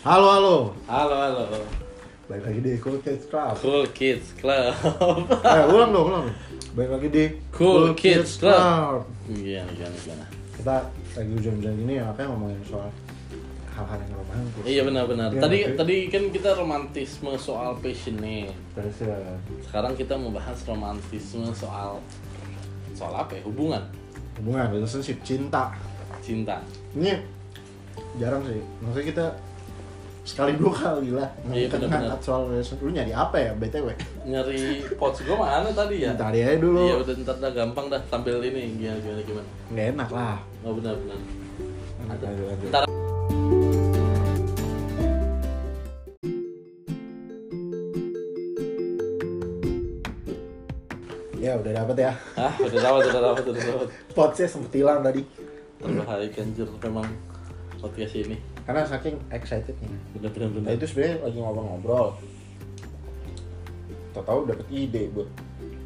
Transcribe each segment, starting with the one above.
Halo, halo. Halo, halo. Baik lagi di Cool Kids Club. Cool Kids Club. eh, ulang dong, ulang. Baik lagi di Cool Kids Club. Gimana, gimana, gimana? Kita lagi hujan-hujan gini ya, makanya ngomongin soal hal-hal yang romantis. Iya benar-benar. Iya, Tadi oke. tadi kan kita romantisme soal passion nih. Terus ya, Sekarang kita membahas romantisme soal soal apa ya? Hubungan, hubungan, relationship, cinta. cinta. Ini jarang sih. Maksudnya kita sekali dua kali lah Iya, benar-benar. ngangkat soal relationship. Lu nyari apa ya, BTW? Nyari pots gue mana tadi ya? Tadi aja dulu. Iya udah ntar dah gampang dah tampil ini gimana gimana gimana. Nggak enak lah. Oh benar-benar. Lanjut, lanjut, lanjut. Ntar Ya udah dapet ya. ah udah dapat udah dapat udah dapat. Potsnya sempet hilang tadi. Terbahaya kanjir memang podcast ini. Karena saking excitednya. Benar-benar Nah benar. itu sebenarnya lagi ngobrol-ngobrol. Tahu-tahu dapet ide buat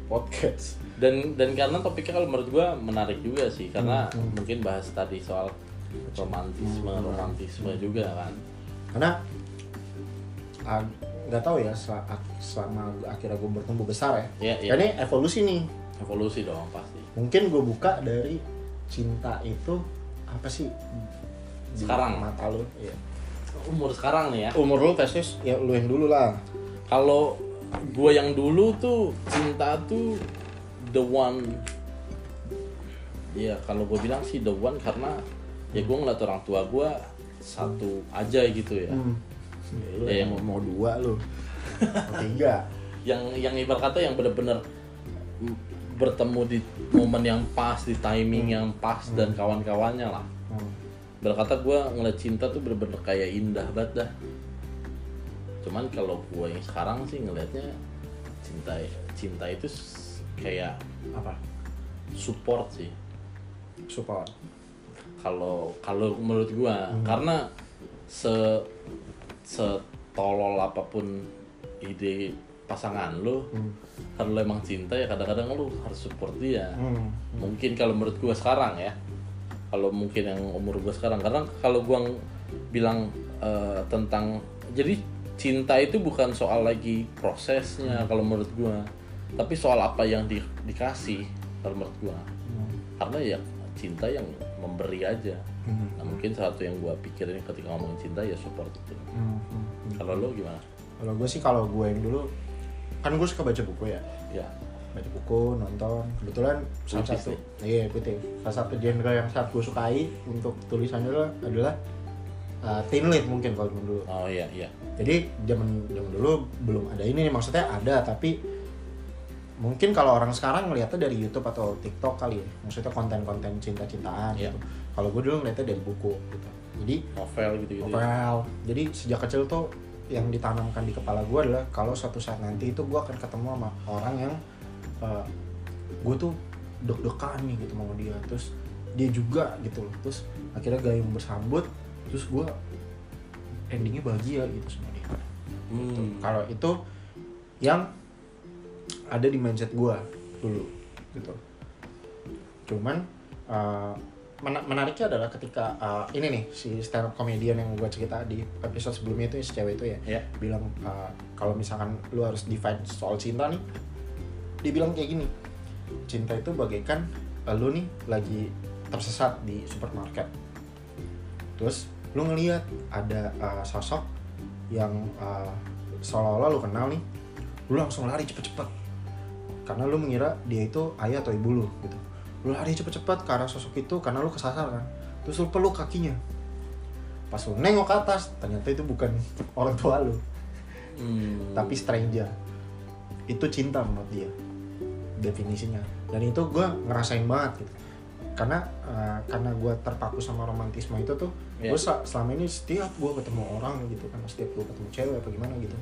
podcast. dan dan karena topiknya kalau menurut gua menarik juga sih karena Hmm, hmm. mungkin bahas tadi soal romantisme Hmm. romantisme juga kan Karena nggak tahu ya selama, selama akhirnya gue bertumbuh besar ya. Iya, iya. Ini evolusi nih. evolusi dong pasti Mungkin gue buka dari cinta itu apa sih? Sekarang? mata lu. Iya. umur sekarang nih ya Umur lu versus ya lu yang dulu lah. kalau gua yang dulu tuh cinta tuh the one ya kalau gue bilang sih the one karena ya gue ngeliat orang tua gua satu aja gitu ya Hmm. Lu Ya, yang yang- mau dua lu. Mau tiga. yang yang ibarat kata yang bener-bener bertemu di momen yang pas di timing yang pas dan kawan-kawannya lah Hmm. Berkata gue ngeliat cinta tuh bener-bener kayak indah banget dah cuman kalau gue yang sekarang sih ngelihatnya cinta cinta itu kayak Apa? support sih Support. kalau kalau menurut gue karena se setolol apa pun ide pasangan lo Hmm. kalau lo emang cinta ya kadang-kadang lo harus support dia Hmm. mungkin kalau menurut gua sekarang ya kalau mungkin yang umur gua sekarang karena kalau gua ng- bilang eh, tentang jadi cinta itu bukan soal lagi prosesnya kalau menurut gua tapi soal apa yang di- dikasih kalau menurut gua Hmm. karena ya cinta yang memberi aja Hmm. nah mungkin satu yang gua pikirin ketika ngomongin cinta ya support itu Hmm. Hmm. kalau lo gimana Kalau gue sih kalau gue yang dulu kan gue suka baca buku ya. ya Baca buku, nonton. Kebetulan salah satu nih. iya putih. Salah satu genre yang sangat gue sukai untuk tulisannya adalah, adalah uh, teen lit mungkin kalau dulu. oh iya iya Jadi zaman zaman dulu belum ada ini nih maksudnya ada tapi mungkin kalau orang sekarang ngeliatnya dari YouTube atau TikTok kali ya. Maksudnya konten-konten cinta-cintaan Iya. gitu. Kalau gue dulu ngeliatnya dari buku gitu. Jadi novel gitu gitu novel. Jadi sejak kecil tuh yang ditanamkan di kepala gue adalah kalau suatu saat nanti itu gue akan ketemu sama orang yang gue tuh deg-degan nih gitu sama dia. Terus dia juga gitu loh. Terus akhirnya gayung bersambut terus gue endingnya bahagia gitu sama dia. Hmm. kalau itu yang ada di mindset gue dulu gitu. Cuman uh, mena- menariknya adalah ketika uh, ini nih si stand up comedian yang gue cerita di episode sebelumnya itu si cewek itu ya ya. bilang uh, kalau misalkan lu harus define soal cinta nih dia bilang kayak gini cinta itu bagaikan lu nih lagi tersesat di supermarket. Terus lu ngelihat ada uh, sosok yang uh, seolah-olah lu kenal nih lu langsung lari cepet-cepet. Karena lu mengira dia itu ayah atau ibu lu gitu. Lu lari cepet-cepet ke arah sosok itu karena lu kesasar kan. Terus lu peluk kakinya. Pas lu nengok ke atas ternyata itu bukan orang tua lu. Hmm. tapi stranger. Itu cinta menurut dia definisinya dan itu gue ngerasain banget gitu. Karena uh, karena gue terpaku sama romantisme itu tuh Iya. gue selama ini setiap gue ketemu orang gitu kan setiap gue ketemu cewek apa gimana gitu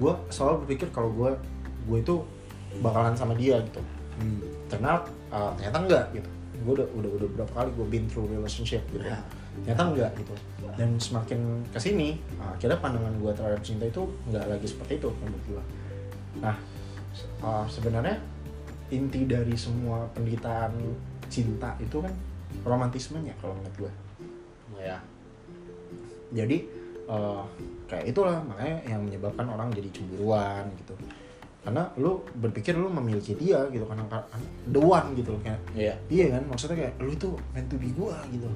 gue selalu berpikir kalau gue gue itu bakalan sama dia gitu. Hmm. ternyata uh, ternyata enggak gitu. Gue udah udah udah berapa kali gue been through relationship gitu. Ya. ternyata enggak gitu. Dan semakin ke sini uh, akhirnya pandangan gue terhadap cinta itu enggak lagi seperti itu menurut gue nah uh, sebenarnya inti dari semua penderitaan cinta itu kan romantismenya kalau menurut gue ya jadi eh, kayak itulah makanya yang menyebabkan orang jadi cemburuan gitu. Karena lu berpikir lu memiliki dia gitu karena the one gitu loh kayak Iya. iya kan? Maksudnya kayak lu tuh meant to be gua gitu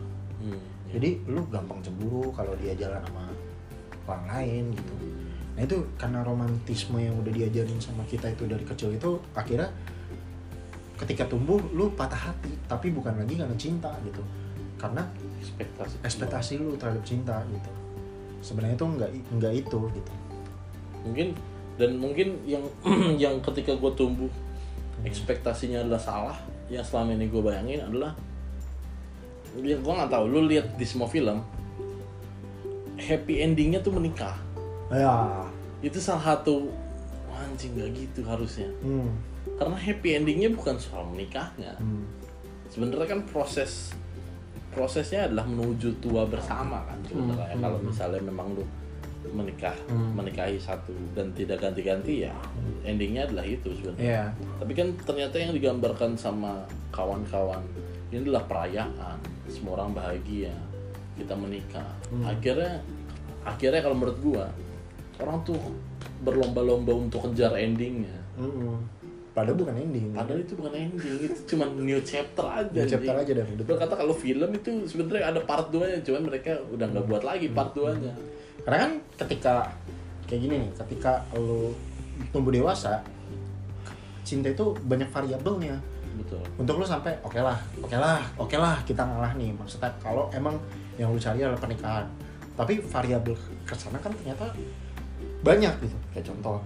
Hmm, iya. jadi lu gampang cemburu kalau dia jalan sama orang lain gitu. Nah itu karena romantisme yang udah diajarin sama kita itu dari kecil itu akhirnya ketika tumbuh lu patah hati tapi bukan lagi karena cinta gitu. Karena ekspektasi. ekspektasi lu terhadap cinta gitu. Sebenarnya itu nggak nggak itu gitu. Mungkin dan mungkin yang yang ketika gue tumbuh ekspektasinya adalah salah yang selama ini gue bayangin adalah ya gue nggak tahu lu lihat di semua film happy endingnya tuh menikah. Ya. Itu salah satu anjing nggak gitu harusnya hmm. karena happy endingnya bukan soal menikahnya Hmm. sebenarnya kan proses prosesnya adalah menuju tua bersama kan sebenarnya Hmm, kalau hmm, misalnya memang lu menikah Hmm. menikahi satu dan tidak ganti-ganti ya endingnya adalah itu sebenarnya Iya. tapi kan ternyata yang digambarkan sama kawan-kawan ini adalah perayaan semua orang bahagia kita menikah Hmm. akhirnya akhirnya kalau menurut gua orang tuh berlomba-lomba untuk kejar endingnya Mm-mm. Padahal bukan ending. padahal itu bukan ending itu cuma new chapter aja New chapter aja hidup. Gua kata kalau film itu sebenarnya ada part 2 nya cuman mereka udah nggak buat lagi part 2 nya Karena kan ketika kayak gini nih, ketika lu tumbuh dewasa, cinta itu banyak variabelnya. betul Untuk lu sampai oke lah, oke lah, oke lah kita ngalah nih. Maksudnya kalau emang yang lu cari adalah pernikahan. Tapi variabel ke sana kan ternyata banyak gitu. Kayak contoh,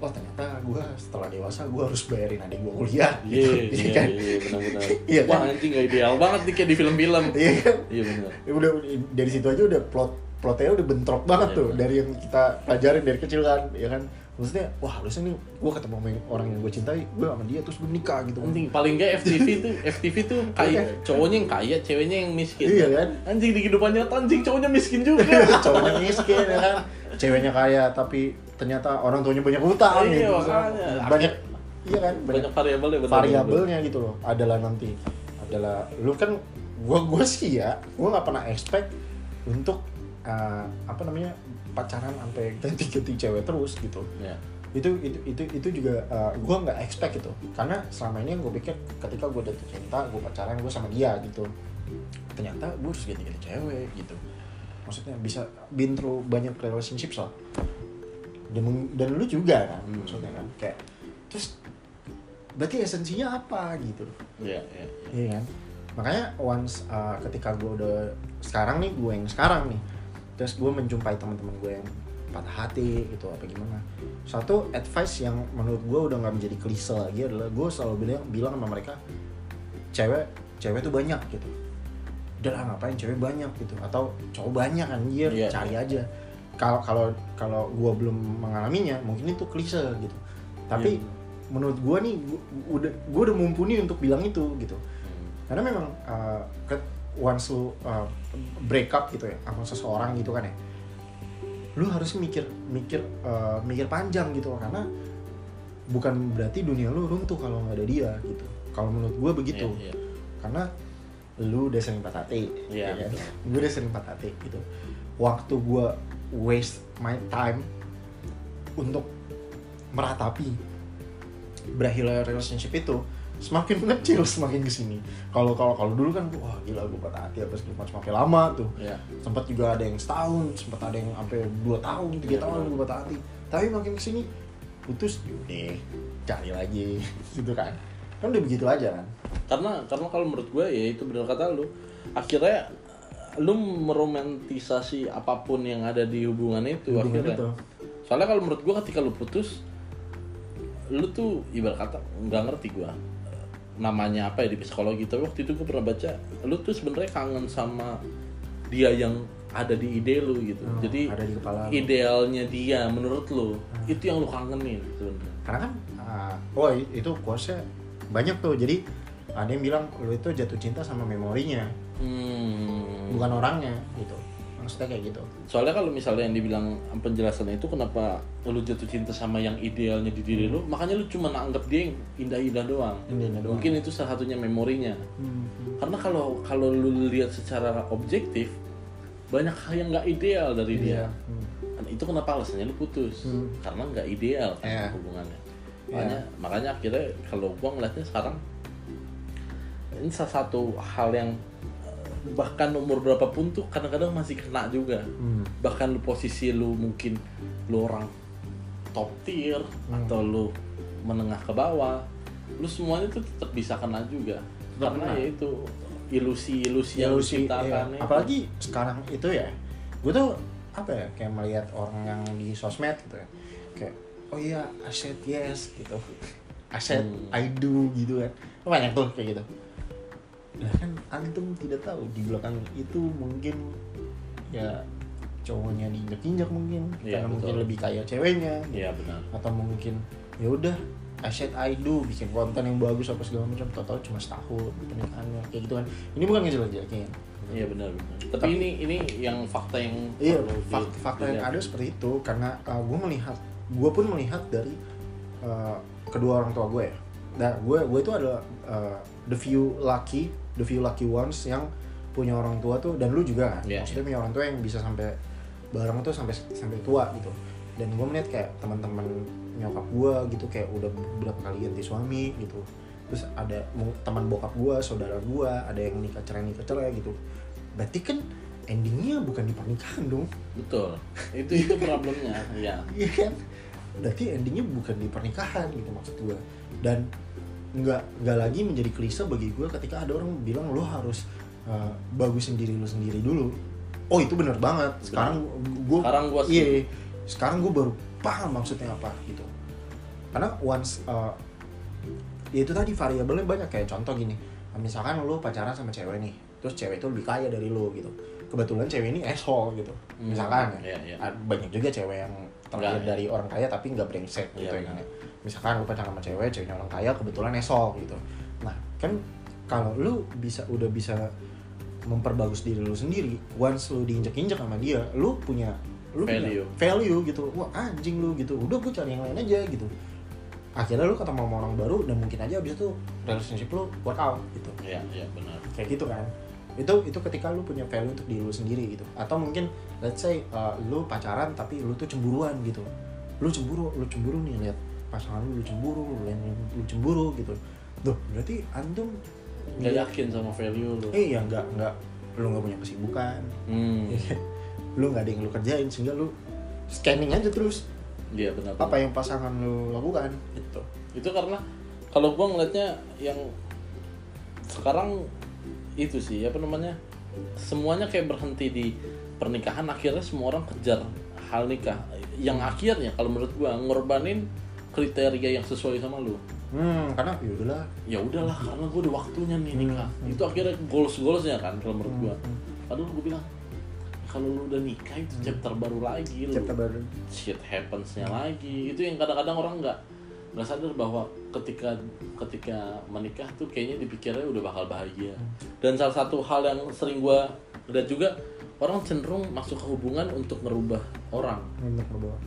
oh ternyata gue setelah dewasa gue harus bayarin adik gue kuliah iya gitu. iya kan? iya benar-benar Iya wah anjing gak ideal banget nih kayak di film-film Iya kan? iya benar Ya udah dari situ aja udah plot plotnya udah bentrok banget Iya, tuh benar. dari yang kita pelajarin dari kecil kan ya kan maksudnya wah harusnya nih gue ketemu sama orang yang gue cintai gue sama dia terus gue nikah gitu. Anjing paling gak FTV tuh FTV tuh kaya cowoknya yang kaya ceweknya yang miskin. Iya kan? anjing di kehidupan nyata anjing cowoknya miskin juga. Cowoknya miskin ya kan? Ceweknya kaya tapi ternyata orang tuanya banyak utang Iya, gitu. makanya. banyak iya kan? Banyak, banyak variabelnya variabelnya gitu loh. Adalah nanti adalah lu kan gue gue sih ya gue nggak pernah expect untuk uh, apa namanya pacaran sampai ganti-ganti cewek terus gitu. Ya itu itu itu itu juga uh, gue nggak expect gitu. Karena selama ini yang gue pikir ketika gue jatuh cinta gue pacaran gue sama dia gitu. Ternyata gue harus ganti-ganti cewek gitu. Maksudnya bisa been through banyak relationship lah dan, dan lu juga kan Hmm. maksudnya kan kayak terus berarti esensinya apa gitu? Ya ya Iya. Kan? Makanya once uh, ketika gue udah sekarang nih gue yang sekarang nih, terus gue menjumpai teman-teman gue yang patah hati gitu apa gimana. Satu advice yang menurut gue udah nggak menjadi klise lagi adalah gue selalu bilang bilang sama mereka, cewek cewek tuh banyak gitu. Udah lah ngapain cewek banyak gitu atau cowok banyak anjir Iya. cari aja. Kalau kalau kalau gue belum mengalaminya mungkin itu klise gitu. Tapi Iya. menurut gue nih gua, udah gue udah mumpuni untuk bilang itu gitu Hmm. karena memang uh, once lu uh, break up gitu ya sama seseorang gitu kan ya lu harus mikir mikir uh, mikir panjang gitu karena bukan berarti dunia lu runtuh kalau nggak ada dia gitu kalau menurut gue begitu Iya, iya. karena lu udah sering patah hati Iya, ya kan? gue udah sering patah hati gitu waktu gue waste my time untuk meratapi berakhirnya relationship itu semakin mengecil semakin ke sini. Kalau kalau kalau dulu kan wah gila gue patah hati apa segala macam sampai lama tuh. Ya sempat juga ada yang setahun sempat ada yang sampai dua tahun tiga Iya, tahun gue patah hati. Tapi makin ke sini putus yaudah cari lagi. Gitu kan. Kan udah begitu aja kan. Karena karena kalau menurut gue ya itu benar kata lu. Akhirnya lu meromantisasi apa pun yang ada di hubungan itu Hubungan akhirnya. itu. soalnya kalau menurut gue ketika lu putus lu tuh ibarat kata nggak ngerti gue namanya apa ya di psikologi tapi waktu itu gue pernah baca lu tuh sebenarnya kangen sama dia yang ada di ide lu gitu. Oh, jadi ada di kepala lu. idealnya dia menurut lu itu yang lu kangenin sebenarnya. Karena kan uh, oh itu quotesnya banyak tuh. Jadi ada yang bilang lu itu jatuh cinta sama memorinya. Hmm. bukan orangnya gitu maksudnya kayak gitu Soalnya kalau misalnya yang dibilang penjelasan itu kenapa lu jatuh cinta sama yang idealnya di diri lu, makanya lu cuma anggap dia yang indah-indah doang. Doang. Mungkin itu salah satunya memorinya. Karena kalau kalau lu lihat secara objektif, banyak hal yang nggak ideal dari dia Iya. Hmm. Dan itu kenapa alasannya lu putus Hmm. karena nggak ideal kan Iya. hubungannya Iya. makanya makanya akhirnya kalau gua ngeliatnya sekarang ini salah satu hal yang bahkan umur berapapun tuh kadang-kadang masih kena juga Hmm. bahkan lu posisi lu mungkin lu orang top tier Hmm. atau lu menengah ke bawah lu semuanya tuh tetap bisa kena juga Tetap karena kena. ya itu ilusi-ilusi yang lu Ilusi, ciptakan iya. itu. apalagi sekarang itu ya gue tuh apa ya kayak melihat orang yang di sosmed gitu ya kayak oh iya aset yes gitu aset Hmm. I do gitu kan banyak tuh kayak gitu nah kan antum tidak tahu di belakang itu mungkin ya cowoknya diinjak-injak mungkin Iya, karena mungkin betul. lebih kaya ceweknya. Iya benar. Atau mungkin ya udah I said I do bikin konten yang bagus apa segala macam total cuma setahun pernikahannya kayak gitu kan. Ini bukan ngejelek-jelekin iya benar benar. Tapi, Tapi- ini ini yang fakta yang iya fakta, fakta yang ada seperti itu karena gue melihat gue pun melihat dari uh, kedua orang tua gue ya. Nah gue gue itu adalah uh, the few lucky the few lucky ones yang punya orang tua tuh dan lu juga kan? Iya, maksudnya punya orang tua yang bisa sampai bareng tuh sampai sampai tua gitu. Dan gue melihat kayak teman-teman nyokap gue gitu kayak udah beberapa kali ganti suami gitu. Terus ada teman bokap gue saudara gue ada yang nikah cerai nikah cerai gitu. Berarti kan endingnya bukan di pernikahan dong. Betul. Itu itu problemnya ya iya kan? Berarti endingnya bukan di pernikahan gitu maksud gue dan nggak nggak lagi menjadi klise bagi gue ketika ada orang bilang lo harus uh, bagusin diri lo sendiri dulu. Oh itu bener banget. Sekarang gue Sekarang gua iya sekarang gue baru paham maksudnya apa gitu. Karena once uh, ya itu tadi variabelnya banyak. Kayak contoh gini misalkan lo pacaran sama cewek nih terus cewek itu lebih kaya dari lo gitu. Kebetulan cewek ini asshole gitu. Hmm, misalkan. ya iya, iya. Banyak juga cewek yang terlahir Enggak, dari orang kaya tapi nggak brengsek gitu Iya, ya kan benar. ya. misalkan lu pacaran sama cewek ceweknya orang kaya kebetulan esol gitu. Nah kan kalau lu bisa udah bisa memperbagus diri lu sendiri once lu diinjek-injek sama dia lu punya lu Value. punya value. gitu. Wah anjing lu gitu. Udah gue cari yang lain aja gitu. Akhirnya lu ketemu sama orang baru dan mungkin aja abis itu relationship lu work out gitu. Iya iya benar. Kayak gitu kan itu itu ketika lu punya value untuk diri lu sendiri gitu. Atau mungkin let's say uh, lu pacaran tapi lu tuh cemburuan gitu. Lu cemburu lu cemburu nih lihat pasangan lu lu cemburu lu lu cemburu gitu. Tuh berarti antum nggak yakin sama value lu. Eh ya nggak nggak. Lu nggak punya kesibukan. Hmm. Lu nggak ada yang lu kerjain sehingga lu scanning aja terus. Iya benar. Apa yang pasangan lu lakukan? Gitu. Itu karena kalau gua ngeliatnya yang sekarang itu sih apa namanya semuanya kayak berhenti di pernikahan akhirnya semua orang kejar hal nikah. Yang akhirnya kalau menurut gua ngorbanin kriteria yang sesuai sama lu. Hmm karena ya udahlah. Ya udahlah karena gua udah waktunya nih nikah. Hmm. itu akhirnya goals goalsnya kan kalau menurut gua. Hmm. padahal gua bilang kalau lu udah nikah itu chapter baru lagi lu chapter baru. shit happensnya lagi. Itu yang kadang-kadang orang nggak nggak sadar bahwa ketika ketika menikah tuh kayaknya dipikirnya udah bakal bahagia. Dan salah satu hal yang sering gua lihat juga orang cenderung masuk ke hubungan untuk ngerubah orang. Untuk berbawa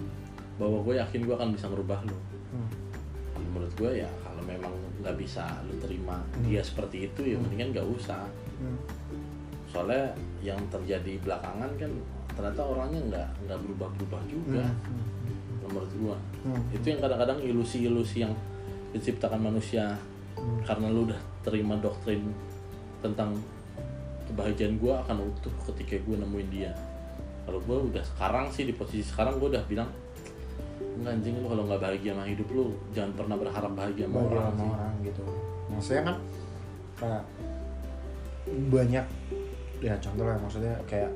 bahwa gue yakin gue akan bisa ngerubah lo hmm. menurut gue ya kalau memang nggak bisa lu terima dia seperti itu ya mendingan nggak usah. Hmm. soalnya yang terjadi belakangan kan ternyata orangnya nggak nggak berubah berubah juga Hmm. Menurut gua Hmm. itu yang kadang-kadang ilusi-ilusi yang diciptakan manusia Hmm. karena lu udah terima doktrin tentang kebahagiaan gua akan utuh ketika gua nemuin dia kalau gua udah sekarang sih di posisi sekarang gua udah bilang enggak anjing lu kalau nggak bahagia sama hidup lu jangan pernah berharap bahagia sama Bahagia orang sama sih. orang gitu maksudnya kan kayak banyak ya contoh lah maksudnya kayak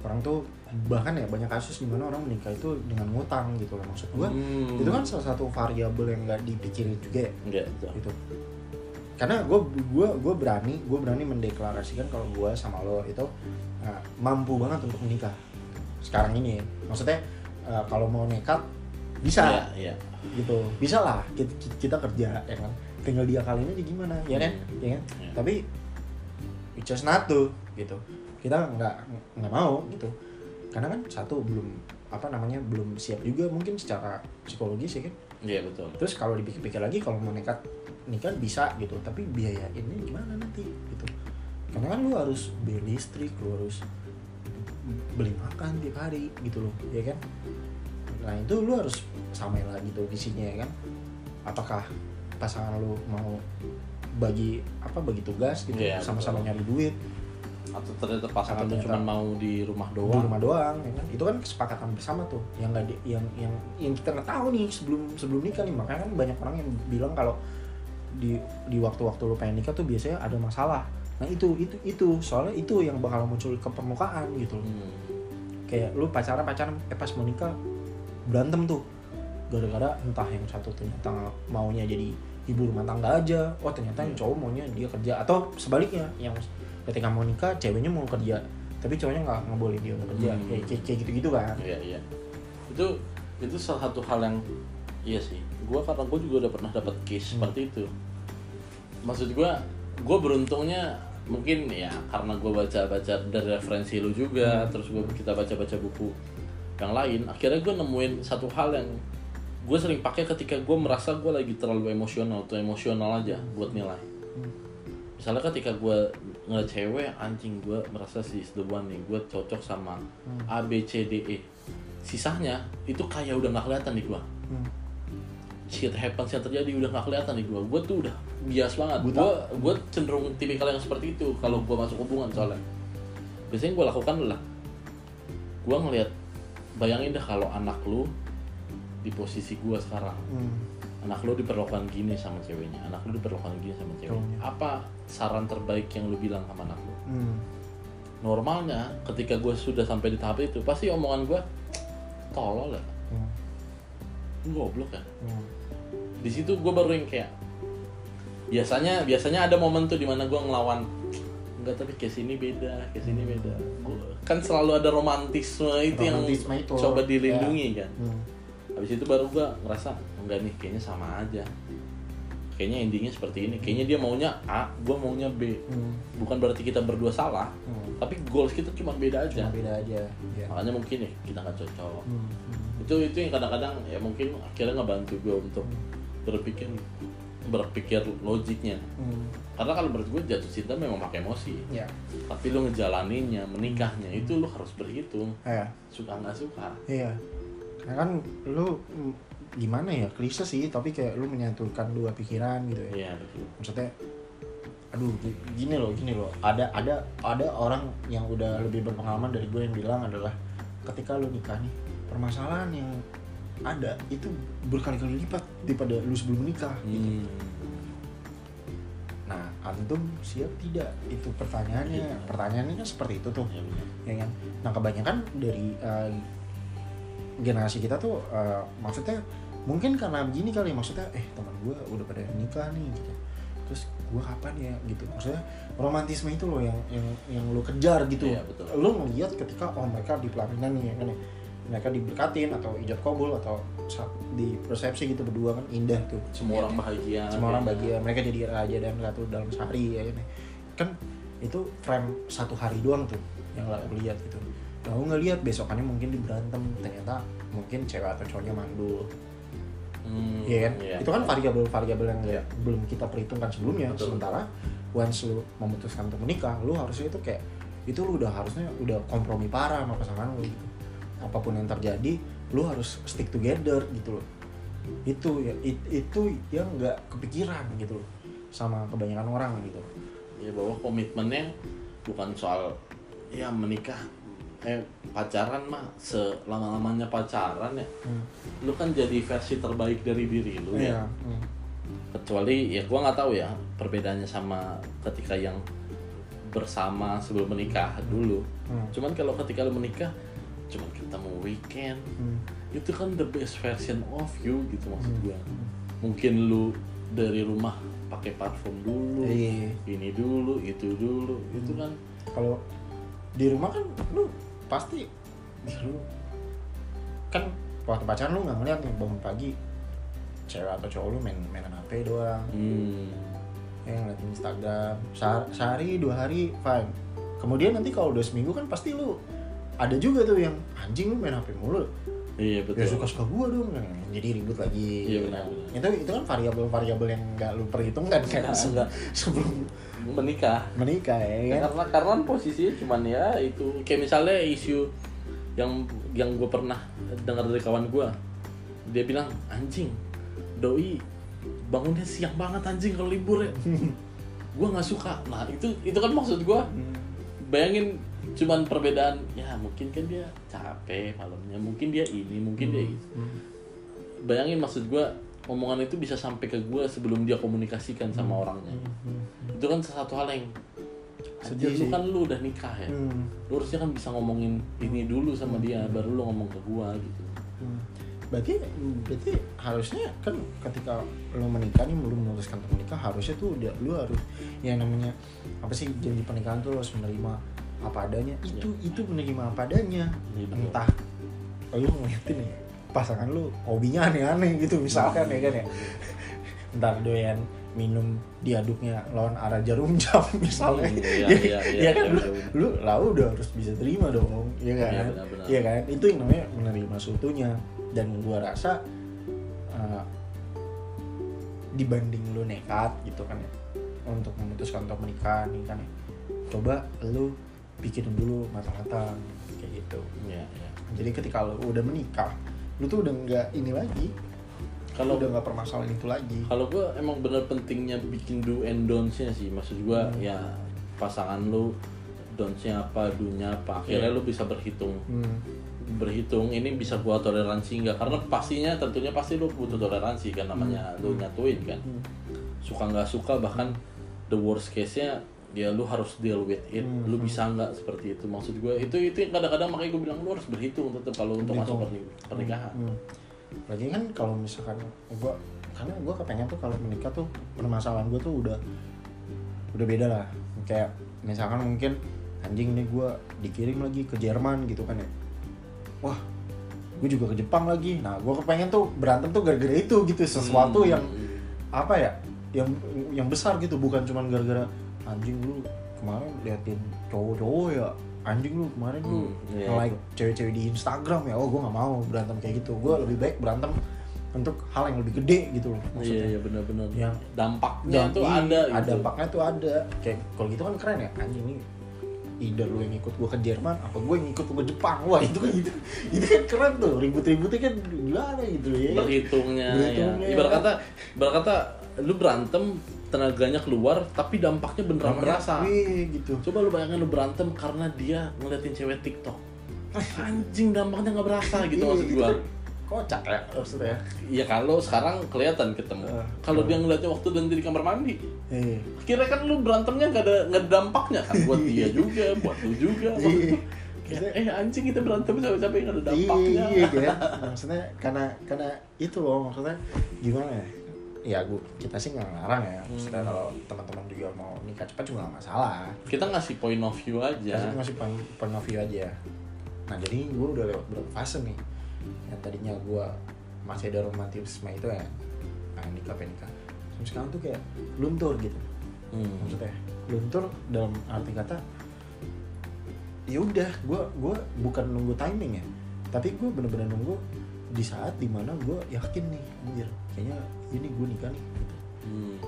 orang tuh bahkan ya banyak kasus di mana orang menikah itu dengan ngutang gitu loh maksud gua Hmm. itu kan salah satu variabel yang nggak dipikirin juga ya tuh. gitu karena gue gua gua berani gue berani mendeklarasikan kalau gue sama lo itu uh, mampu banget untuk menikah sekarang ini ya. maksudnya uh, kalau mau nekat bisa Iya, iya. gitu bisa lah kita, kita kerja ya kan tinggal dia kali ini gimana ya kan Hmm. ya kan Iya. tapi we just not to gitu kita nggak nggak mau gitu karena kan satu belum apa namanya belum siap juga mungkin secara psikologis ya kan? Iya betul. terus kalau dipikir-pikir lagi kalau mau nekat nikah bisa gitu tapi biaya ini gimana nanti gitu. Karena kan lu harus bayar listrik lu harus beli makan tiap hari gitu loh ya kan? Nah itu lu harus samain lagi tuh visinya ya kan? Apakah pasangan lu mau bagi apa bagi tugas gitu Iya, sama-sama betul. nyari duit atau ternyata pasangan ternyata- cuma mau di rumah di doang? rumah doang ya kan? Itu kan kesepakatan bersama tuh. Yang nggak di- yang yang yang kita nggak tahu nih sebelum sebelum nikah nih. Makanya kan banyak orang yang bilang kalau di di waktu-waktu lu pengen nikah tuh biasanya ada masalah. Nah itu itu itu. Soalnya itu yang bakal muncul ke permukaan gitu Hmm. kayak lu pacaran pacaran eh pas mau nikah berantem tuh. Gara-gara entah yang satu ternyata maunya jadi ibu rumah tangga aja. Oh ternyata yang Iya. cowok maunya dia kerja. Atau sebaliknya yang ketika mau nikah ceweknya mau kerja tapi cowoknya nggak nggak boleh dia kerja Hmm. kayak kayak kayak gitu-gitu kan Iya iya. Itu itu salah satu hal yang iya sih. Gua karena gua juga udah pernah dapat case Hmm. seperti itu. Maksud gua, gua beruntungnya mungkin ya karena gua baca-baca dari referensi lu juga, Hmm. terus gua kita baca-baca buku yang lain. Akhirnya gua nemuin satu hal yang gue sering pakai ketika gue merasa gue lagi terlalu emosional atau emosional aja buat nilai. Hmm. Misalnya ketika gue ngeliat cewek anjing gue merasa si the one nih. Gue cocok sama Hmm. A B C D E. Sisanya itu kayak udah nggak kelihatan di gue Hmm. shit happens yang terjadi udah nggak kelihatan di gue gue tuh udah bias banget. Gue gue cenderung tipikal yang seperti itu kalau gue masuk hubungan soalnya. Biasanya gue lakukan adalah gue ngelihat bayangin dah kalau anak lu di posisi gue sekarang. Hmm. Anak lu diperlakukan gini sama ceweknya anak lu diperlakukan gini sama ceweknya apa saran terbaik yang lu bilang sama anak lu Hmm. normalnya ketika gue sudah sampai di tahap itu pasti omongan gue tolol ya Hmm. goblok ya Hmm. di situ gue baru yang kayak biasanya biasanya ada momen tuh di mana gue ngelawan enggak tapi kayak sini beda kayak sini beda Gua- kan selalu ada romantisme itu Romantisme yang itu, coba ya. dilindungi kan Hmm. Habis itu baru gue ngerasa enggak nih kayaknya sama aja kayaknya endingnya seperti ini kayaknya dia maunya A gue maunya B Hmm. bukan berarti kita berdua salah Hmm. tapi goals kita cuma beda aja Cuma beda aja ya. makanya mungkin ya kita nggak cocok Hmm. Hmm. itu itu yang kadang-kadang ya mungkin akhirnya ngebantu gue untuk berpikir berpikir logiknya Hmm. karena kalau menurut gue jatuh cinta memang pakai emosi ya tapi lu ngejalaninnya menikahnya itu lu harus berhitung ya suka nggak suka Iya. Karena kan lu mm, gimana ya klise sih tapi kayak lu menyatukan dua pikiran gitu ya. iya betul Maksudnya aduh gi- gini loh gini loh ada ada ada orang yang udah lebih berpengalaman dari gue yang bilang adalah ketika lu nikah nih permasalahan yang ada itu berkali-kali lipat daripada lu sebelum nikah gitu. hmm. Nah, antum siap tidak? Itu pertanyaannya. Iya. Pertanyaannya kan seperti itu tuh. ya ya kan nah kebanyakan dari uh, generasi kita tuh uh, maksudnya mungkin karena begini kali maksudnya eh teman gue udah pada nikah nih gitu terus gue kapan ya gitu maksudnya romantisme itu loh yang yang yang lu kejar gitu Iya, betul. lu ngeliat ketika oh mereka di pelaminan nih ya kan ya. mereka diberkatin atau ijab kabul atau di persepsi gitu berdua kan indah tuh semua orang bahagia semua orang kayaknya. bahagia mereka jadi raja dan ratu dalam sehari ya kan kan itu frame satu hari doang tuh yang Iya. aku lihat gitu kamu ngelihat besokannya mungkin di berantem ternyata mungkin cewek atau cowoknya mandul Hmm, Iya kan iya. itu kan variabel-variabel yang Iya. belum kita perhitungkan sebelumnya Betul. sementara once lu memutuskan untuk menikah lu harusnya itu kayak itu lu udah harusnya udah kompromi parah sama pasangan lu gitu apa pun yang terjadi lu harus stick together gitu loh itu ya it- itu yang nggak kepikiran gitu loh sama kebanyakan orang gitu ya bahwa komitmennya bukan soal ya menikah eh pacaran mah selama lamanya pacaran ya Hmm. lu kan jadi versi terbaik dari diri lu ya Iya. Hmm. kecuali ya gua nggak tahu ya perbedaannya sama ketika yang bersama sebelum menikah dulu Hmm. cuman kalau ketika lu menikah cuman ketemu weekend Hmm. itu kan the best version of you gitu maksud Hmm. gua mungkin lu dari rumah pakai parfum dulu Iya. ini dulu itu dulu itu kan kalau di rumah kan lu pasti. Lu. Kan waktu pacaran lu nggak ngeliat nih bangun pagi. Cewek atau cowok lu main mainan HP doang. Hmm, ya ngeliat Instagram. Sehar- sehari dua hari fine. Kemudian nanti kalau udah seminggu kan pasti lu ada juga tuh yang anjing lu main HP mulu. Iya ya betul. Suka suka gua dong jadi ribut lagi. Iya, benar, benar. itu itu kan variabel variabel yang nggak lu perhitungkan kan sebelum menikah. Menikah ya kan? Karena karena posisinya cuman ya itu. Kayak misalnya isu yang yang gue pernah dengar dari kawan gue dia bilang anjing doi bangunnya siang banget anjing kalau libur ya. Gue nggak suka. Nah itu itu kan maksud gue bayangin cuman perbedaan ya mungkin kan dia capek malamnya mungkin dia ini mungkin dia itu. Bayangin maksud gue omongan itu bisa sampai ke gue sebelum dia komunikasikan sama orangnya. Itu kan satu hal yang Sedih lu kan lu udah nikah ya? Hmm. lu harusnya kan bisa ngomongin ini dulu sama dia baru lu ngomong ke gua gitu. Hmm. Berarti berarti harusnya kan ketika lo menikah nih lu memutuskan untuk menikah harusnya tuh udah lu harus yang namanya apa sih janji pernikahan tuh lo harus menerima apa adanya. Itu itu menerima apa adanya. Iya, betul. entah lu ngeliatin nih pasangan lu hobinya aneh-aneh gitu misalkan ya kan ya. Ntar doyan minum diaduknya lawan arah jarum jam misalnya. Iya, ya, iya, iya, ya kan? iya, lu, iya. lu lah udah harus bisa terima dong ya kan? Iya, benar-benar. Iya kan? Itu yang namanya menerima seutuhnya dan gua rasa uh, dibanding lu nekat gitu kan ya untuk memutuskan untuk menikah nih kan ya. Coba lu pikirin dulu matang-matang kayak gitu. Ya, ya. jadi ketika lu udah menikah lu tuh udah nggak ini lagi Kalau- udah nggak permasalahan itu lagi kalau gua emang bener pentingnya bikin do and don'ts-nya sih maksud gua Hmm. ya pasangan lu don'ts-nya apa do-nya apa akhirnya Iya. lu bisa berhitung hmm. berhitung ini bisa gua toleransi nggak karena pastinya tentunya pasti lu butuh toleransi kan namanya lu nyatuin kan Hmm. suka nggak suka bahkan the worst case nya ya lu harus deal with it Hmm. lu bisa nggak seperti itu maksud gue itu itu kadang-kadang makanya gue bilang lu harus berhitung tetap kalau untuk masuk pernikahan Hmm. Lagi kan kalau misalkan gua karena gua kepengen tuh kalau menikah tuh permasalahan gua tuh udah udah beda lah. Kayak misalkan mungkin anjing nih gua dikirim lagi ke Jerman gitu kan ya. Wah, gue juga ke Jepang lagi. Nah, gua kepengen tuh berantem tuh gara-gara itu gitu sesuatu Hmm. yang apa ya? Yang yang besar gitu bukan cuman gara-gara anjing lu kemarin liatin cowok-cowok ya? Anjing lu kemarin lu Hmm, iya, like cewek-cewek di Instagram ya? Oh gue nggak mau berantem kayak gitu. Gue lebih baik berantem untuk hal yang lebih gede gitu loh iya maksudnya. Iya benar-benar. Yang dampaknya Dan tuh iya, ada ada gitu. dampaknya tuh ada. Kayak kalau gitu kan keren ya? Anjing nih either lu yang ikut gue ke Jerman apa gue yang ikut lu ke Jepang? Wah itu kan gitu itu kan keren tuh. Ribut-ributnya kan gimana gitu ya? Berhitungnya, Berhitungnya, ya. ibarat ya. kata ibarat kata lu berantem tenaganya keluar tapi dampaknya beneran berasa Wih, gitu coba lu bayangin lu berantem karena dia ngeliatin cewek TikTok anjing dampaknya nggak berasa gitu Iya, maksud itu gua kocak ya maksudnya Iya kalau sekarang kelihatan ketemu. Eh, kalau eh. dia ngeliatnya waktu dan di kamar mandi, eh kira kan lu berantemnya nggak ada nggak dampaknya kan buat dia juga, buat lu juga. Iya. Kayak, eh anjing kita berantem capek-capek nggak ada dampaknya. Iya, iya. Maksudnya karena karena itu loh maksudnya gimana ya? Ya gua kita sih nggak ngelarang ya. Maksudnya Hmm. kalau teman-teman juga mau nikah cepat juga nggak masalah. Kita ngasih point of view aja. Kasih masih point, point of view aja. Nah jadi gue udah lewat berapa fase nih. Yang tadinya gue masih ada romantisme itu ya. Nah, nikah pengen nikah. Sampai sekarang tuh kayak luntur gitu. Hmm. Maksudnya luntur dalam arti kata ya udah gue gua bukan nunggu timing ya tapi gue bener-bener nunggu di saat di mana gue yakin nih anjir kayaknya ini gue nikah nih Hmm.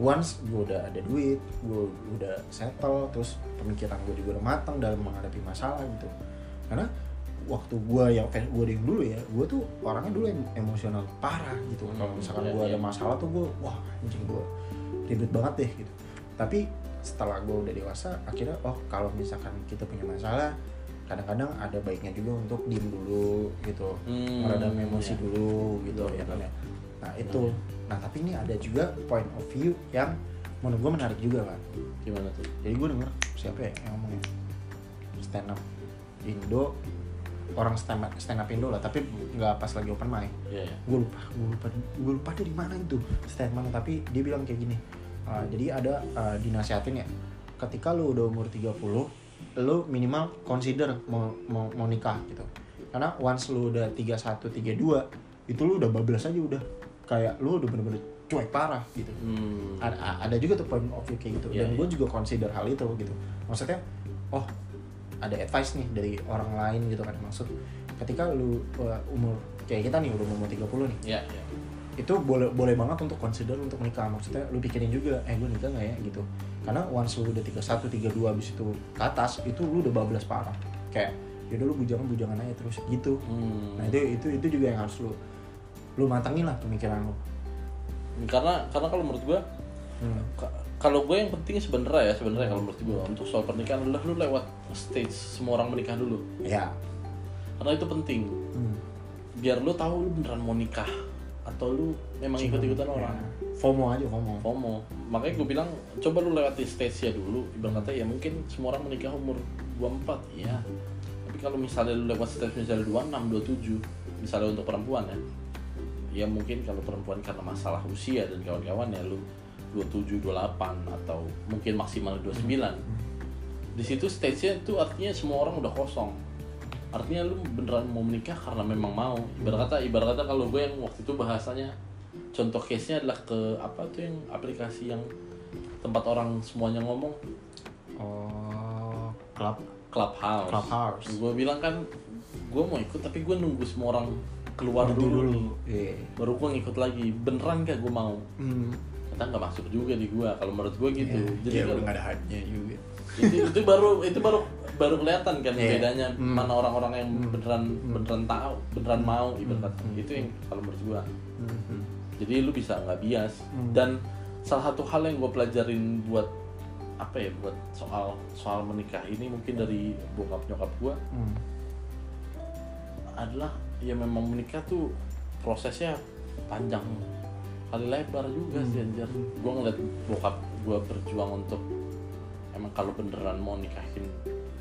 once gue udah ada duit gue udah settle terus pemikiran gue juga udah matang dalam menghadapi masalah gitu karena waktu gue yang gue yang dulu ya gue tuh orangnya dulu em- emosional parah gitu kalau Hmm, misalkan iya, gue iya. ada masalah tuh gue wah anjing gue ribet banget deh gitu tapi setelah gue udah dewasa akhirnya oh kalau misalkan kita punya masalah kadang-kadang ada baiknya juga untuk diem dulu gitu. Hmm, meredam emosi iya. dulu gitu Betul, ya kan ya. Nah itu. Nah tapi ini ada juga point of view yang menurut gue menarik juga kan Gimana tuh? jadi gue denger siapa ya yang ngomongnya? Stand up Indo orang stand up, stand up Indo lah tapi nggak pas lagi open mic. Iya, iya. gue lupa gue lupa gue lupa dari mana itu statement tapi dia bilang kayak gini uh, jadi ada uh, dinasihatin ya ketika lu udah umur 30 lu minimal consider mau mau, mau nikah gitu. Karena once lu udah 31 32 itu lu udah bablas aja udah. Kayak lu udah bener-bener cuek parah gitu. Hmm. ada, ada juga tuh point of view kayak gitu. Iya, dan iya. gue juga consider hal itu gitu. Maksudnya oh ada advice nih dari orang lain gitu kan. Maksud ketika lu uh, umur kayak kita nih udah umur 30 nih. Iya, iya. Itu boleh boleh banget untuk consider untuk nikah. Maksudnya lu pikirin juga eh gue nikah nggak ya? Gitu. Karena once lu udah 31, 32 abis itu ke atas itu lu udah bablas parah. Kayak ya dulu bujangan bujangan aja terus. Gitu. Hmm. nah itu itu itu juga yang harus lu lu matangin lah pemikiran lu. Karena karena kalau menurut gua hmm. ka- kalau gue yang penting sebenarnya ya sebenarnya kalau menurut gue untuk soal pernikahan adalah lu lewat stage semua orang menikah dulu. Ya karena itu penting. Hmm. biar lu tahu lu beneran mau nikah atau lu memang ikut ikutan orang? Ya. FOMO aja FOMO. FOMO. Makanya gue bilang coba lu lewati stage nya dulu. Ibarat kata ya mungkin semua orang menikah umur 24 iya. Tapi kalau misalnya lu lewat stage misalnya 26 27 misalnya untuk perempuan ya. Ya mungkin kalau perempuan karena masalah usia dan kawan-kawan ya lu 27 28 atau mungkin maksimal 29 di situ stage-nya itu artinya semua orang udah kosong artinya lu beneran mau menikah karena memang mau. Ibarat kata ibarat kata kalau gue yang waktu itu bahasanya contoh case nya adalah ke apa tuh yang aplikasi yang tempat orang semuanya ngomong? Oh club. Clubhouse. Clubhouse. gue bilang kan gue mau ikut tapi gue nunggu semua orang keluar dulu, nih Iya. baru gue ngikut lagi. Beneran gak gue mau? Hmm. kita nggak masuk juga di gue kalau menurut gue gitu. Iya, jadi iya, kalau- udah nggak ada hype-nya juga itu itu baru itu baru baru kelihatan kan Iya. bedanya Hmm. mana orang-orang yang beneran beneran tahu beneran mau ibarat kata. Hmm. itu yang kalau menurut gua Hmm. jadi lu bisa nggak bias Hmm. dan salah satu hal yang gue pelajarin buat apa ya buat soal soal menikah ini mungkin dari bokap nyokap gua Hmm. adalah ya memang menikah tuh prosesnya panjang kali lebar juga sih Hmm. anjir gue ngeliat bokap gue berjuang untuk kalau beneran mau nikahin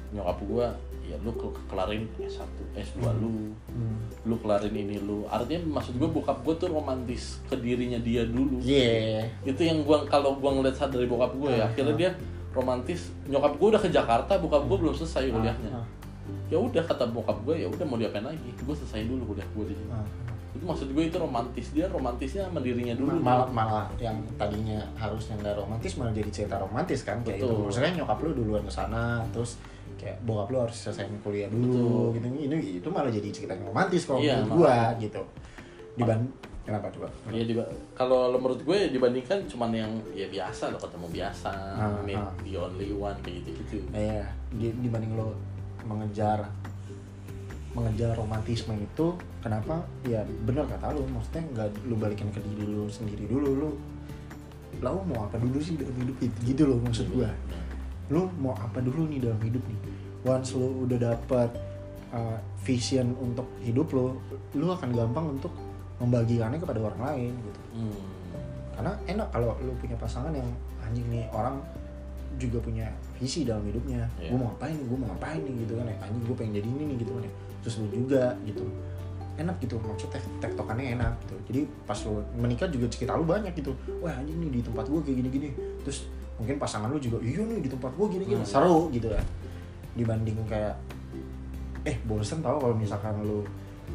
nyokap gue ya lu ke- kelarin S1, S2 lu. Hmm. lu kelarin ini lu. Artinya maksud gue bokap gue tuh romantis ke dirinya dia dulu. Iya. itu yang gua kalau gua ngeliat saat dari bokap gue ya Ah, akhirnya ah. dia romantis. Nyokap gue udah ke Jakarta bokap gue belum selesai kuliahnya. Ah, ya udah kata bokap gue ya udah mau diapain lagi? Gue selesai dulu kuliah gue di sini. Ah. Itu maksud gue itu romantis dia romantisnya sama dirinya dulu malah malah yang tadinya harusnya nggak romantis malah jadi cerita romantis kan kayak Betul. gitu maksudnya nyokap lu duluan ke sana terus kayak bokap lu harus selesai kuliah dulu gitu ini itu malah jadi cerita yang romantis kalau Iya, menurut makanya. gitu diban kenapa coba Iya diba- kalau lo menurut gue dibandingkan cuman yang ya biasa lo ketemu biasa, Ah, meet ah. the only one kayak gitu gitu. Iya, di- dibanding lo mengejar mengejar romantisme itu kenapa? Ya bener kata lu maksudnya nggak lu balikin ke diri lu sendiri dulu lu lu mau apa dulu sih dalam hidup? Itu gitu loh maksud gua. Lu mau apa dulu nih dalam hidup nih? Once lu udah dapat uh, vision untuk hidup lo lu akan gampang untuk membagikannya kepada orang lain gitu. Hmm. karena enak kalau lu punya pasangan yang anjing nih orang juga punya visi dalam hidupnya. Iya. gue mau ngapain nih gue mau ngapain nih gitu kan ya. Anjing gue pengen jadi ini nih gitu kan ya terus lu juga gitu. Enak gitu maksudnya tektokannya enak gitu. Jadi pas lu menikah juga cerita lu banyak gitu. Wah anjing nih di tempat gue kayak gini-gini. Terus mungkin pasangan lu juga iya nih di tempat gue gini-gini. Hmm. seru gitu kan dibanding kayak eh bosen tau kalau misalkan lu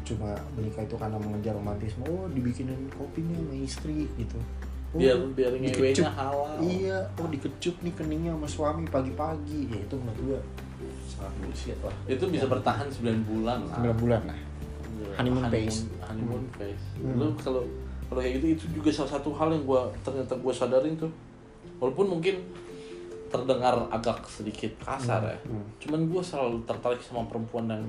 cuma menikah itu karena mengejar romantisme. Oh dibikinin kopinya sama istri gitu. Oh, Biar biar ngewenya halal. Iya, oh dikecup nih keningnya sama suami pagi-pagi. Ya itu menurut gua bullshit lah. Itu bisa bertahan 9 bulan lah. 9 bulan lah. Honeymoon phase. Honeymoon Hmm. phase. Hmm. Lu kalau kalau kayak gitu itu juga salah satu hal yang gua ternyata gua sadarin tuh. Walaupun mungkin terdengar agak sedikit kasar ya. Hmm. Cuman gua selalu tertarik sama perempuan yang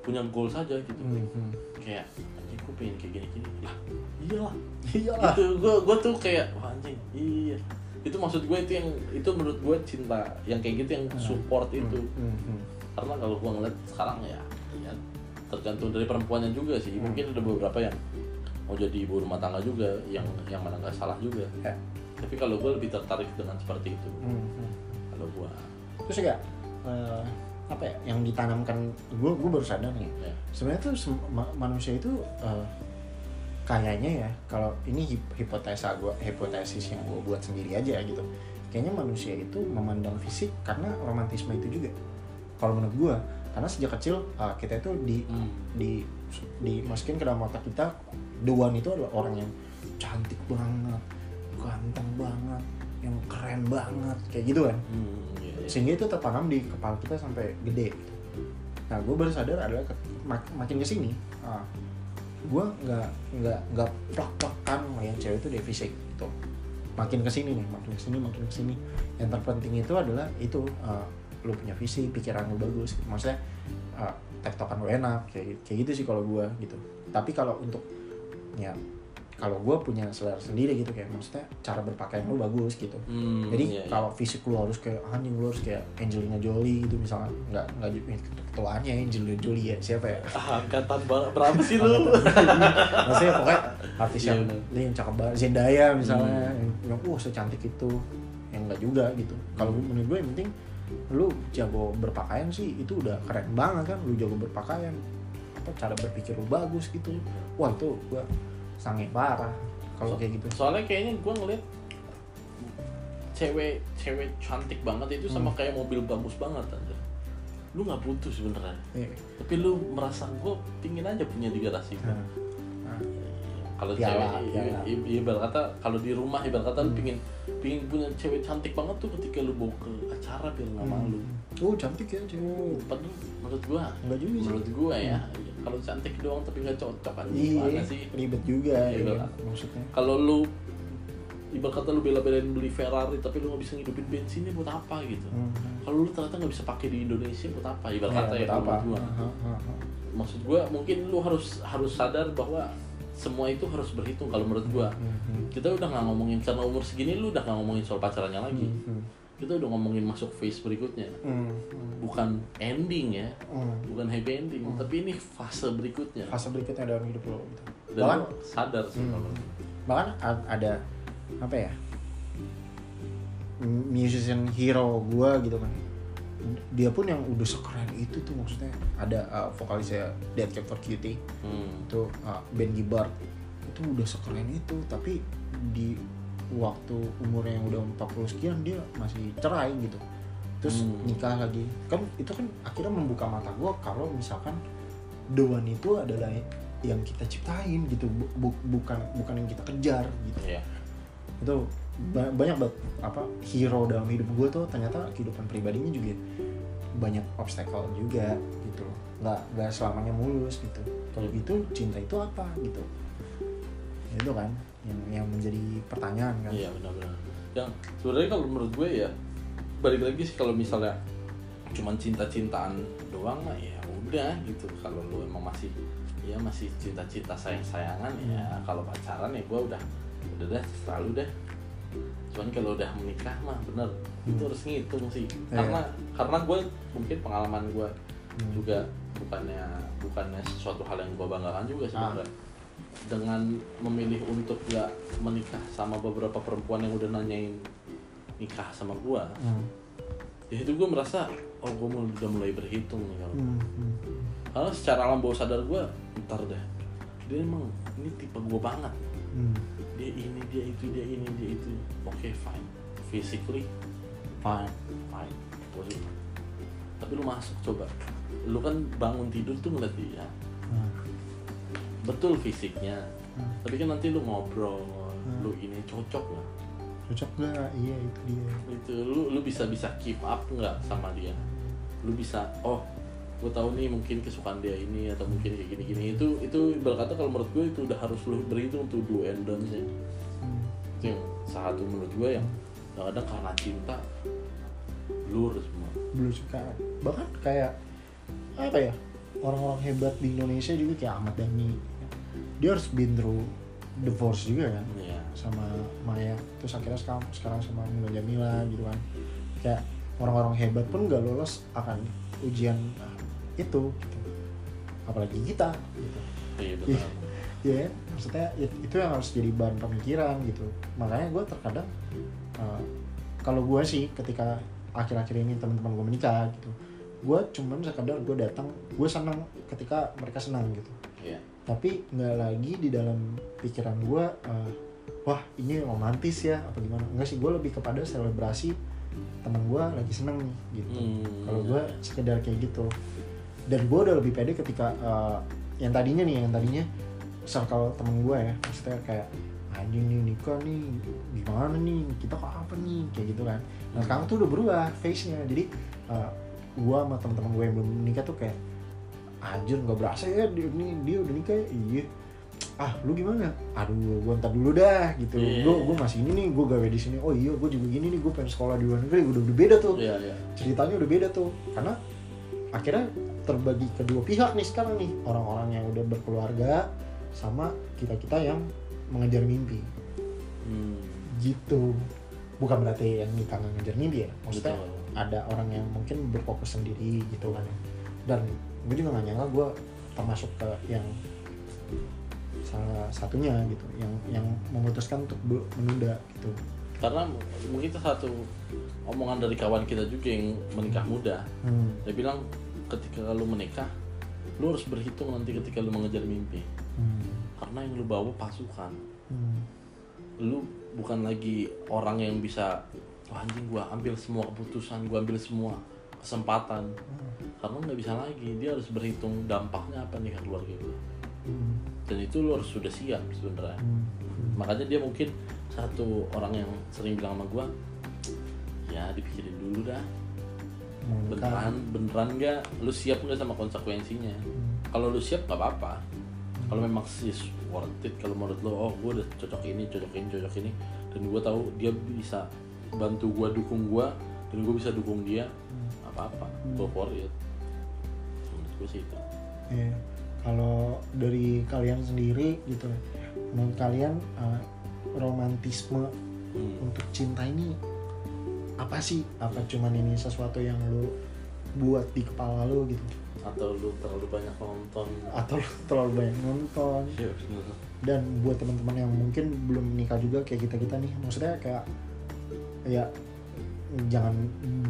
punya goal saja gitu. Hmm, hmm. Kayak anjing gua pengen kayak gini-gini. Lah, iyalah. Iyalah. Itu gua gua tuh kayak wah anjing, iya. Itu maksud gue itu yang itu menurut gue cinta yang kayak gitu yang support itu Hmm, hmm. karena kalau gua ngeliat sekarang ya, ya tergantung dari perempuannya juga sih Hmm. mungkin ada beberapa yang mau jadi ibu rumah tangga juga yang yang mana nggak salah juga Ya. tapi kalau gue lebih tertarik dengan seperti itu Hmm, hmm. kalau gua Terus juga eh, apa ya yang ditanamkan gue gue baru sadar nih ya sebenarnya tuh manusia itu eh, kayaknya ya kalau ini hip- hipotesa gue hipotesis yang gue buat sendiri aja gitu kayaknya manusia itu memandang fisik karena romantisme itu juga kalau menurut gue karena sejak kecil eh, kita itu di Hmm. di dimasukin ke dalam otak kita the one itu adalah orang yang cantik banget ganteng banget yang keren banget kayak gitu kan Hmm, iya, iya. sehingga itu tertanam di kepala kita sampai gede gitu. nah gue baru sadar adalah ke- mak- makin ke sini ah, gue nggak nggak nggak plak plakan yang cewek itu dari fisik gitu. Makin ke sini nih makin ke sini makin ke sini yang terpenting itu adalah itu uh, lu punya visi pikiran lu bagus maksudnya uh, tektokan lu enak kayak kayak gitu sih kalau gue gitu. Tapi kalau untuk ya kalau gue punya selera sendiri gitu kayak maksudnya cara berpakaian lu bagus gitu Hmm, jadi iya, iya. kalau fisik lu harus kayak anjing lu harus kayak Angelina Jolie gitu misalnya nggak nggak ketuanya Angelina Jolie ya siapa ya ah, angkatan ber- berapa sih lu? maksudnya pokoknya artis Iya, yang bener. dia yang cakep banget Zendaya misalnya Hmm. yang, yang uh secantik itu yang enggak juga gitu kalau Hmm. menurut gue yang penting lu jago berpakaian sih itu udah keren banget kan lu jago berpakaian apa cara berpikir lu bagus gitu wah itu gue sange parah kalau kayak gitu Soalnya kayaknya gue ngeliat cewek cewek cantik banget itu sama Hmm. kayak mobil bagus banget aja. Lu nggak butuh sebenarnya. Iya. Tapi lu merasa gue pingin aja punya di garasi gua. Nah, nah, Kalau cewek, ibarat kata kalau di rumah ibarat kata lu Hmm. pingin pingin punya cewek cantik banget tuh ketika lu bawa ke acara biar nggak malu. oh cantik ya cewek Padahal menurut gua, Enggak juga sih. menurut gua ya, kalau cantik doang tapi nggak cocok kan iya gimana sih? ribet juga ya, berat. maksudnya kalau lu ibarat kata lu bela-belain beli Ferrari tapi lu nggak bisa ngidupin bensinnya buat apa gitu Hmm. kalau lu ternyata nggak bisa pakai di Indonesia buat apa ibarat Iya, kata ya buat apa gua aha. maksud gua mungkin lu harus harus sadar bahwa semua itu harus berhitung kalau menurut gua Mhm. kita udah nggak ngomongin karena umur segini lu udah nggak ngomongin soal pacarannya lagi Mhm. Kita udah ngomongin masuk phase berikutnya Mhm. bukan ending ya Mhm. bukan happy ending tapi ini fase berikutnya fase berikutnya dalam hidup lo gitu. dan bahkan sadar sih Hmm. kalau bahkan ada apa ya musician hero gua gitu kan dia pun yang udah sekeren itu tuh maksudnya ada uh, vokalisnya Dead Cat for Cutie Hmm. itu uh, Ben Gibbard itu udah sekeren itu tapi di waktu umurnya yang udah 40 sekian dia masih cerai gitu. Terus Hmm. nikah lagi. Kan itu kan akhirnya membuka mata gua kalau misalkan the one itu adalah yang kita ciptain gitu bu- bu- bukan bukan yang kita kejar gitu. Iya. itu ba- banyak banget apa hero dalam hidup gue tuh ternyata kehidupan pribadinya juga banyak obstacle juga gitu loh. Nggak nggak selamanya mulus gitu. Kalau gitu cinta itu apa gitu. Itu kan yang yang menjadi pertanyaan kan Iya benar-benar. Yang sebenarnya kalau menurut gue ya balik lagi sih kalau misalnya cuman cinta-cintaan doang mah ya udah gitu. Kalau lu emang masih ya masih cinta-cinta sayang-sayangan ya Hmm. kalau pacaran ya gue udah udah deh selalu deh. Cuman kalau udah menikah mah bener itu Hmm. harus ngitung sih. Iya. Karena karena gue mungkin pengalaman gue Hmm. juga bukannya bukannya sesuatu hal yang gue banggakan juga Ah. Dengan memilih untuk gak menikah sama beberapa perempuan yang udah nanyain nikah sama gue Hmm. ya itu gue merasa oh gue udah mulai berhitung nih kalau Hmm, hmm. karena secara alam bawah sadar gue ntar deh dia emang ini tipe gue banget Hmm. dia ini dia itu dia ini dia itu oke fine physically Fine. fine suka. tapi lu masuk coba lu kan bangun tidur tuh ngeliat dia Hmm. Betul fisiknya. Hmm. tapi kan nanti lu ngobrol Hmm. lu ini cocok nggak? Cocok gak iya itu dia. Itu lu lu bisa bisa keep up nggak sama dia? Lu bisa oh gue tahu nih mungkin kesukaan dia ini atau mungkin kayak gini gini itu itu berkata kalau menurut gue itu udah harus lu berhitung tuh do and ya Hmm. itu yang satu menurut gue yang kadang-kadang karena cinta lur semua. Belum suka. Bahkan kayak apa ya orang-orang hebat di Indonesia juga kayak Ahmad Dhani dia harus been through divorce juga kan? Ya sama Maya. Terus akhirnya sekarang sekarang sama Mulan Jamila gitu kan. Kayak orang-orang hebat pun nggak lolos akan ujian ah, itu gitu. apalagi kita gitu. Iya benar ya kan? maksudnya it- itu yang harus jadi bahan pemikiran gitu. Makanya gue terkadang uh, kalau gue sih ketika akhir-akhir ini teman-teman gue menikah gitu gue cuman sekedar gue datang gue senang ketika mereka senang gitu. Iya. Tapi nggak lagi di dalam pikiran gue uh, wah ini romantis ya apa gimana? Enggak sih gue lebih kepada selebrasi teman gue lagi seneng nih gitu. Hmm, kalau gue sekedar kayak gitu. Dan gue udah lebih pede ketika uh, yang tadinya nih yang tadinya circle temen gue ya. Maksudnya kayak anjing nih nikah nih gimana nih? Kita apa nih? Kayak gitu kan. Nah sekarang tuh udah berubah face nya jadi uh, gue sama teman-teman gue yang belum nikah tuh kayak anjir nggak berasa ya dia, ini dia udah nikah ya?" iya. Ah lu gimana? Aduh gue ntar dulu dah gitu. Iya. gue gue masih ini nih gue gawe di sini. Oh iya gue juga gini nih gue pengen sekolah di luar negeri udah udah beda tuh. Iya, iya. ceritanya udah beda tuh. Karena akhirnya terbagi kedua pihak nih sekarang nih. Orang-orang yang udah berkeluarga sama kita kita yang mengejar mimpi. Hmm, gitu. Bukan berarti yang nikah ngejar mimpi ya. Maksudnya betul. ada orang yang mungkin berfokus sendiri gitu kan ya. dan gue juga gak nyangka gue termasuk ke yang salah satunya gitu yang yang memutuskan untuk menunda gitu Karena mungkin itu satu omongan dari kawan kita juga yang menikah muda. hmm. Dia bilang ketika lu menikah, lu harus berhitung nanti ketika lu mengejar mimpi. Hmm. Karena yang lu bawa pasukan. Hmm. Lu bukan lagi orang yang bisa Wah, anjing gua ambil semua keputusan, gua ambil semua kesempatan. Karena nggak bisa lagi, dia harus berhitung dampaknya apa nih ke keluarga gue. Hmm. Dan itu lu harus sudah siap sebenarnya. Hmm. makanya dia mungkin satu orang yang sering bilang sama gua ya dipikirin dulu dah nikah. beneran beneran nggak lu siap nggak sama konsekuensinya Hmm. kalau lu siap nggak apa-apa kalau memang sih worth it kalau menurut lo oh gue udah cocok ini cocok ini cocok ini dan gue tahu dia bisa bantu gua dukung gua dan gue bisa dukung dia apa apa go for it menurut gue sih itu Iya. Kalau dari kalian sendiri gitu, menurut kalian uh, romantisme Hmm. untuk cinta ini apa sih? Apa cuman ini sesuatu yang lu buat di kepala lu gitu? atau lu terlalu banyak nonton Atau lu terlalu banyak nonton? Iya. Dan buat teman-teman yang mungkin belum menikah juga kayak kita kita nih, maksudnya kayak ya jangan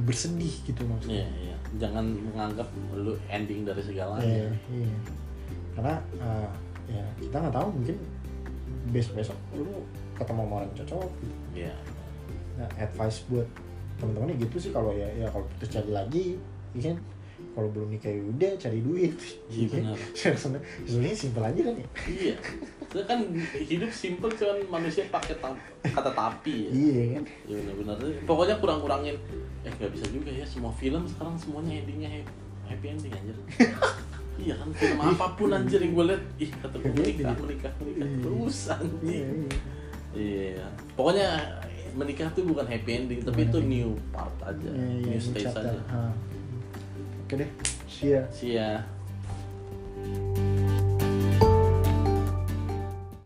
bersedih gitu maksudnya. Iya, iya. Jangan menganggap lu ending dari segalanya. Iya, iya. Karena uh, ya kita nggak tahu mungkin besok-besok lu ketemu sama orang cocok. Gitu. Iya. Nah, advice buat teman-teman ya gitu sih kalau ya ya kalau putus cari lagi, ya kan? Kalau belum nikah ya udah cari duit. Iya, kan? benar. Sebenarnya simpel aja kan ya. Iya. Itu kan hidup simple cuman manusia pakai ta- kata tapi ya. Iya kan. Iya benar-benar. Pokoknya kurang-kurangin. Eh nggak bisa juga ya semua film sekarang semuanya endingnya happy, happy ending anjir. iya kan film apa pun anjir yang gue liat ih kata gue Happy menikah ending. menikah menikah Iya. terus Iya, anjing. iya. Iya. Pokoknya menikah tuh bukan happy ending tapi itu new part aja, Iya, iya, new stage aja. Oke deh. See ya. Ya.